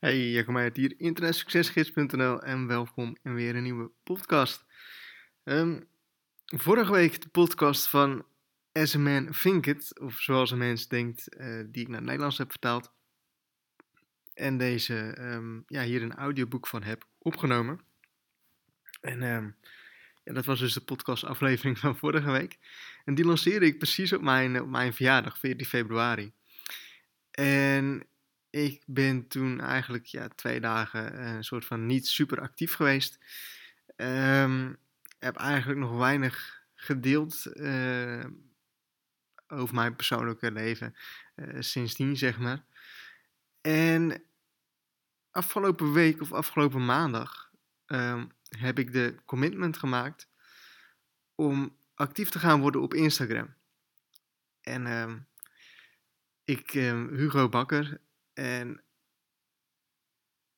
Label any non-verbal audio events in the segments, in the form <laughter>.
Hey, Jacob Meijert hier, internetsuccesgids.nl en welkom in weer een nieuwe podcast. Ehm, vorige week de podcast van As a Man Think It, of zoals een mens denkt, eh, die ik naar het Nederlands heb vertaald. En deze, ehm, ja, hier een audioboek van heb opgenomen. En ehm, ja, dat was dus de podcastaflevering van vorige week. En die lanceerde ik precies op mijn, op mijn verjaardag, 14 februari. En ik ben toen eigenlijk ja, twee dagen een soort van niet super actief geweest. Um, heb eigenlijk nog weinig gedeeld uh, over mijn persoonlijke leven uh, sindsdien, zeg maar. En afgelopen week of afgelopen maandag um, heb ik de commitment gemaakt om actief te gaan worden op Instagram. En um, ik, Hugo Bakker, en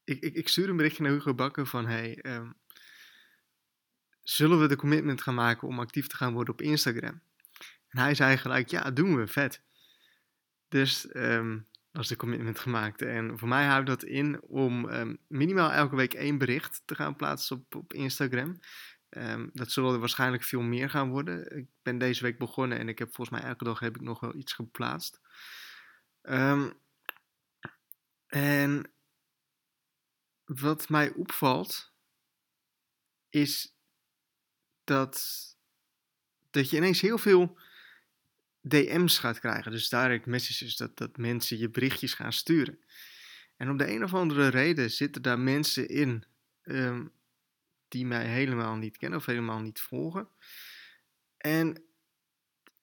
ik, ik, ik stuur een berichtje naar Hugo Bakker van, hey, um, zullen we de commitment gaan maken om actief te gaan worden op Instagram? En hij zei gelijk, ja, doen we, vet. Dus um, was de commitment gemaakt. En voor mij houdt dat in om um, minimaal elke week één bericht te gaan plaatsen op, op Instagram. Dat zullen er waarschijnlijk veel meer gaan worden. Ik ben deze week begonnen en ik heb volgens mij elke dag heb ik nog wel iets geplaatst. Um, en wat mij opvalt, is dat, dat je ineens heel veel DM's gaat krijgen. Dus direct messages, dat, dat mensen je berichtjes gaan sturen. En om de een of andere reden zitten daar mensen in um, die mij helemaal niet kennen of helemaal niet volgen. En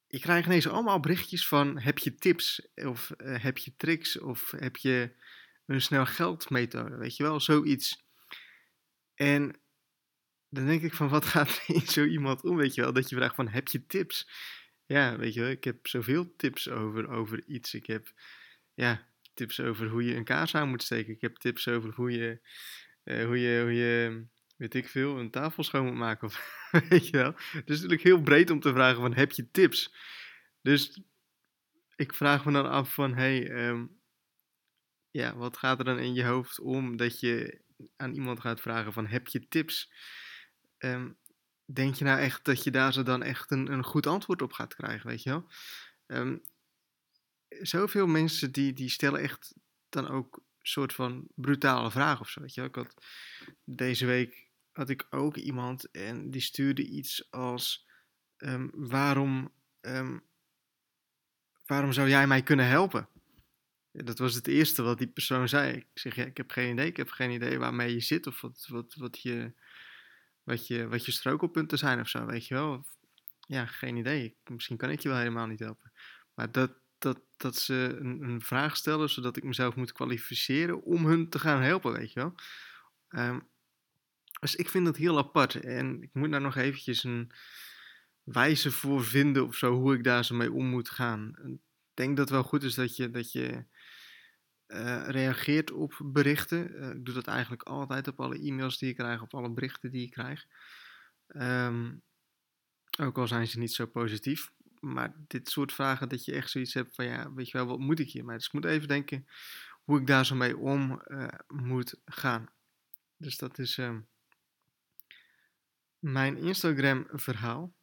je krijgt ineens allemaal berichtjes van: heb je tips? Of uh, heb je tricks? Of heb je een snel geldmethode? Weet je wel, zoiets. En dan denk ik van: wat <laughs> gaat in zo iemand om? Weet je wel, dat je vraagt: van, heb je tips? Ja, weet je wel, ik heb zoveel tips over, over iets. Ik heb ja, tips over hoe je een kaas aan moet steken. Ik heb tips over hoe je, uh, hoe je, hoe je weet ik veel, een tafel schoon moet maken. Of, <laughs> weet je wel. Het is natuurlijk heel breed om te vragen van, heb je tips? Dus ik vraag me dan af van, hey, um, ja, wat gaat er dan in je hoofd om dat je aan iemand gaat vragen van, heb je tips? Um, denk je nou echt dat je daar zo dan echt een, een goed antwoord op gaat krijgen, weet je wel? Um, zoveel mensen die, die stellen echt dan ook soort van brutale vragen of zo, weet je? Ik had deze week had ik ook iemand en die stuurde iets als: um, waarom, um, waarom zou jij mij kunnen helpen? Dat was het eerste wat die persoon zei. Ik zeg: ja, Ik heb geen idee. Ik heb geen idee waarmee je zit of wat, wat, wat, je, wat, je, wat je strokelpunten zijn of zo. Weet je wel? Ja, geen idee. Misschien kan ik je wel helemaal niet helpen. Maar dat, dat, dat ze een, vraag stellen zodat ik mezelf moet kwalificeren om hun te gaan helpen, weet je wel. Um, dus ik vind dat heel apart. En ik moet daar nog eventjes een wijze voor vinden of zo, hoe ik daar zo mee om moet gaan. Ik denk dat het wel goed is dat je, dat je uh, reageert op berichten. Uh, ik doe dat eigenlijk altijd op alle e-mails die ik krijg, op alle berichten die ik krijg. Um, ook al zijn ze niet zo positief. Maar dit soort vragen dat je echt zoiets hebt van ja, weet je wel, wat moet ik hiermee? Dus ik moet even denken hoe ik daar zo mee om uh, moet gaan. Dus dat is... Um, mijn Instagram verhaal.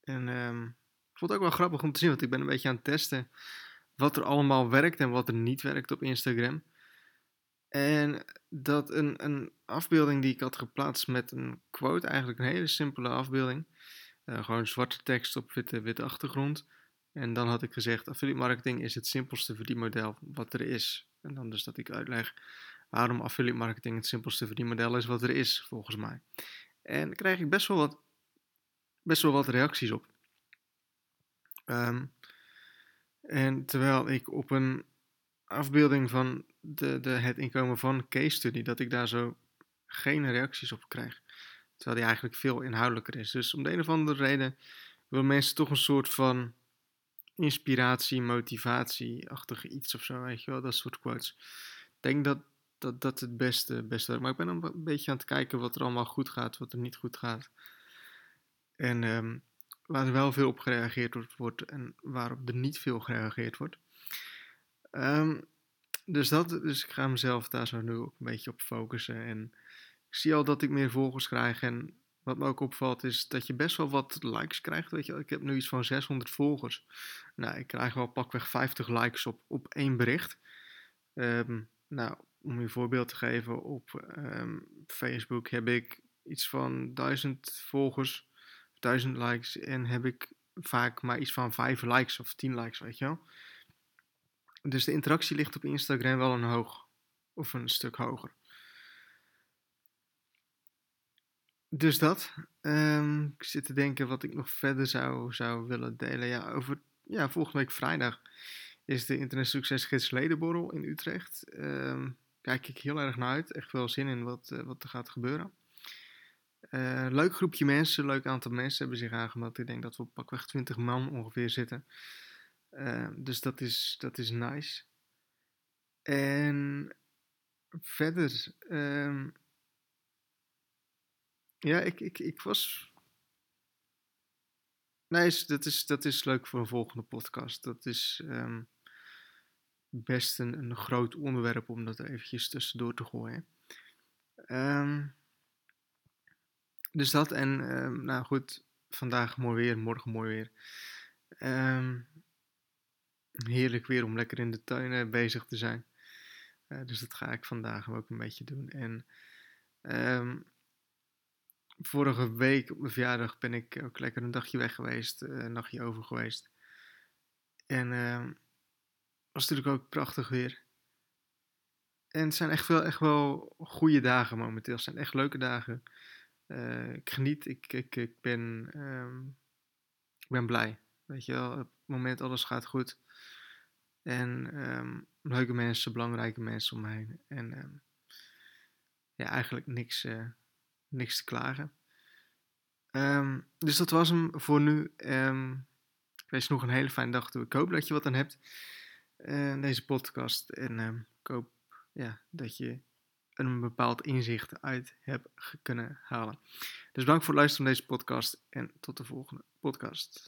En um, ik vond het ook wel grappig om te zien, want ik ben een beetje aan het testen wat er allemaal werkt en wat er niet werkt op Instagram. En dat een, een afbeelding die ik had geplaatst met een quote, eigenlijk een hele simpele afbeelding. Uh, gewoon zwarte tekst op witte achtergrond. En dan had ik gezegd, affiliate marketing is het simpelste verdienmodel wat er is. En dan dus dat ik uitleg waarom affiliate marketing het simpelste verdienmodel is wat er is, volgens mij. En daar krijg ik best wel wat, best wel wat reacties op. Um, en terwijl ik op een afbeelding van de, de, het inkomen van case study, dat ik daar zo geen reacties op krijg. Terwijl die eigenlijk veel inhoudelijker is. Dus om de een of andere reden willen mensen toch een soort van inspiratie, motivatie-achtige iets of zo, weet je wel, dat soort quotes. Ik denk dat dat, dat het beste, beste Maar ik ben een beetje aan het kijken wat er allemaal goed gaat, wat er niet goed gaat. En um, waar er wel veel op gereageerd wordt en waarop er niet veel gereageerd wordt. Um, dus, dat, dus ik ga mezelf daar zo nu ook een beetje op focussen. En ik zie al dat ik meer volgers krijg. En wat me ook opvalt is dat je best wel wat likes krijgt. Weet je, ik heb nu iets van 600 volgers. Nou, ik krijg wel pakweg 50 likes op, op één bericht. Ehm, nou, om een voorbeeld te geven, op ehm, Facebook heb ik iets van 1000 volgers, 1000 likes. En heb ik vaak maar iets van 5 likes of 10 likes, weet je wel. Dus de interactie ligt op Instagram wel een hoog of een stuk hoger. Dus dat. Um, ik zit te denken wat ik nog verder zou, zou willen delen. Ja, over ja, volgende week vrijdag is de Internet Succesgids Ledenborrel in Utrecht. Um, kijk ik heel erg naar uit. Echt wel zin in wat, uh, wat er gaat gebeuren. Uh, leuk groepje mensen, leuk aantal mensen hebben zich aangemeld. Ik denk dat we op pakweg 20 man ongeveer zitten. Uh, dus dat is, dat is nice. En verder, um, ja, ik, ik, ik was. Nee, dat is, dat is leuk voor een volgende podcast. Dat is um, best een, groot onderwerp om dat eventjes tussendoor te gooien. Um, dus dat en, um, nou goed, vandaag mooi weer, morgen mooi weer. heerlijk weer om lekker in de tuin uh, bezig te zijn. Uh, dus dat ga ik vandaag ook een beetje doen. En vorige week op mijn verjaardag ben ik ook lekker een dagje weg geweest, eh, een nachtje over geweest. En was natuurlijk ook prachtig weer. En het zijn echt wel, echt wel goede dagen momenteel. Het zijn echt leuke dagen. Uh, ik geniet, ik, ik, ik, ben, ik ben blij. Weet je wel, op het moment alles gaat goed. En um, leuke mensen, belangrijke mensen om me heen. En um, ja, eigenlijk niks, uh, niks te klagen. Dus dat was hem voor nu. Ik wens nog een hele fijne dag toe. Ik hoop dat je wat aan hebt uh, deze podcast. En um, ik hoop ja, dat je een bepaald inzicht uit hebt kunnen halen. Dus bedankt voor het luisteren naar deze podcast en tot de volgende podcast.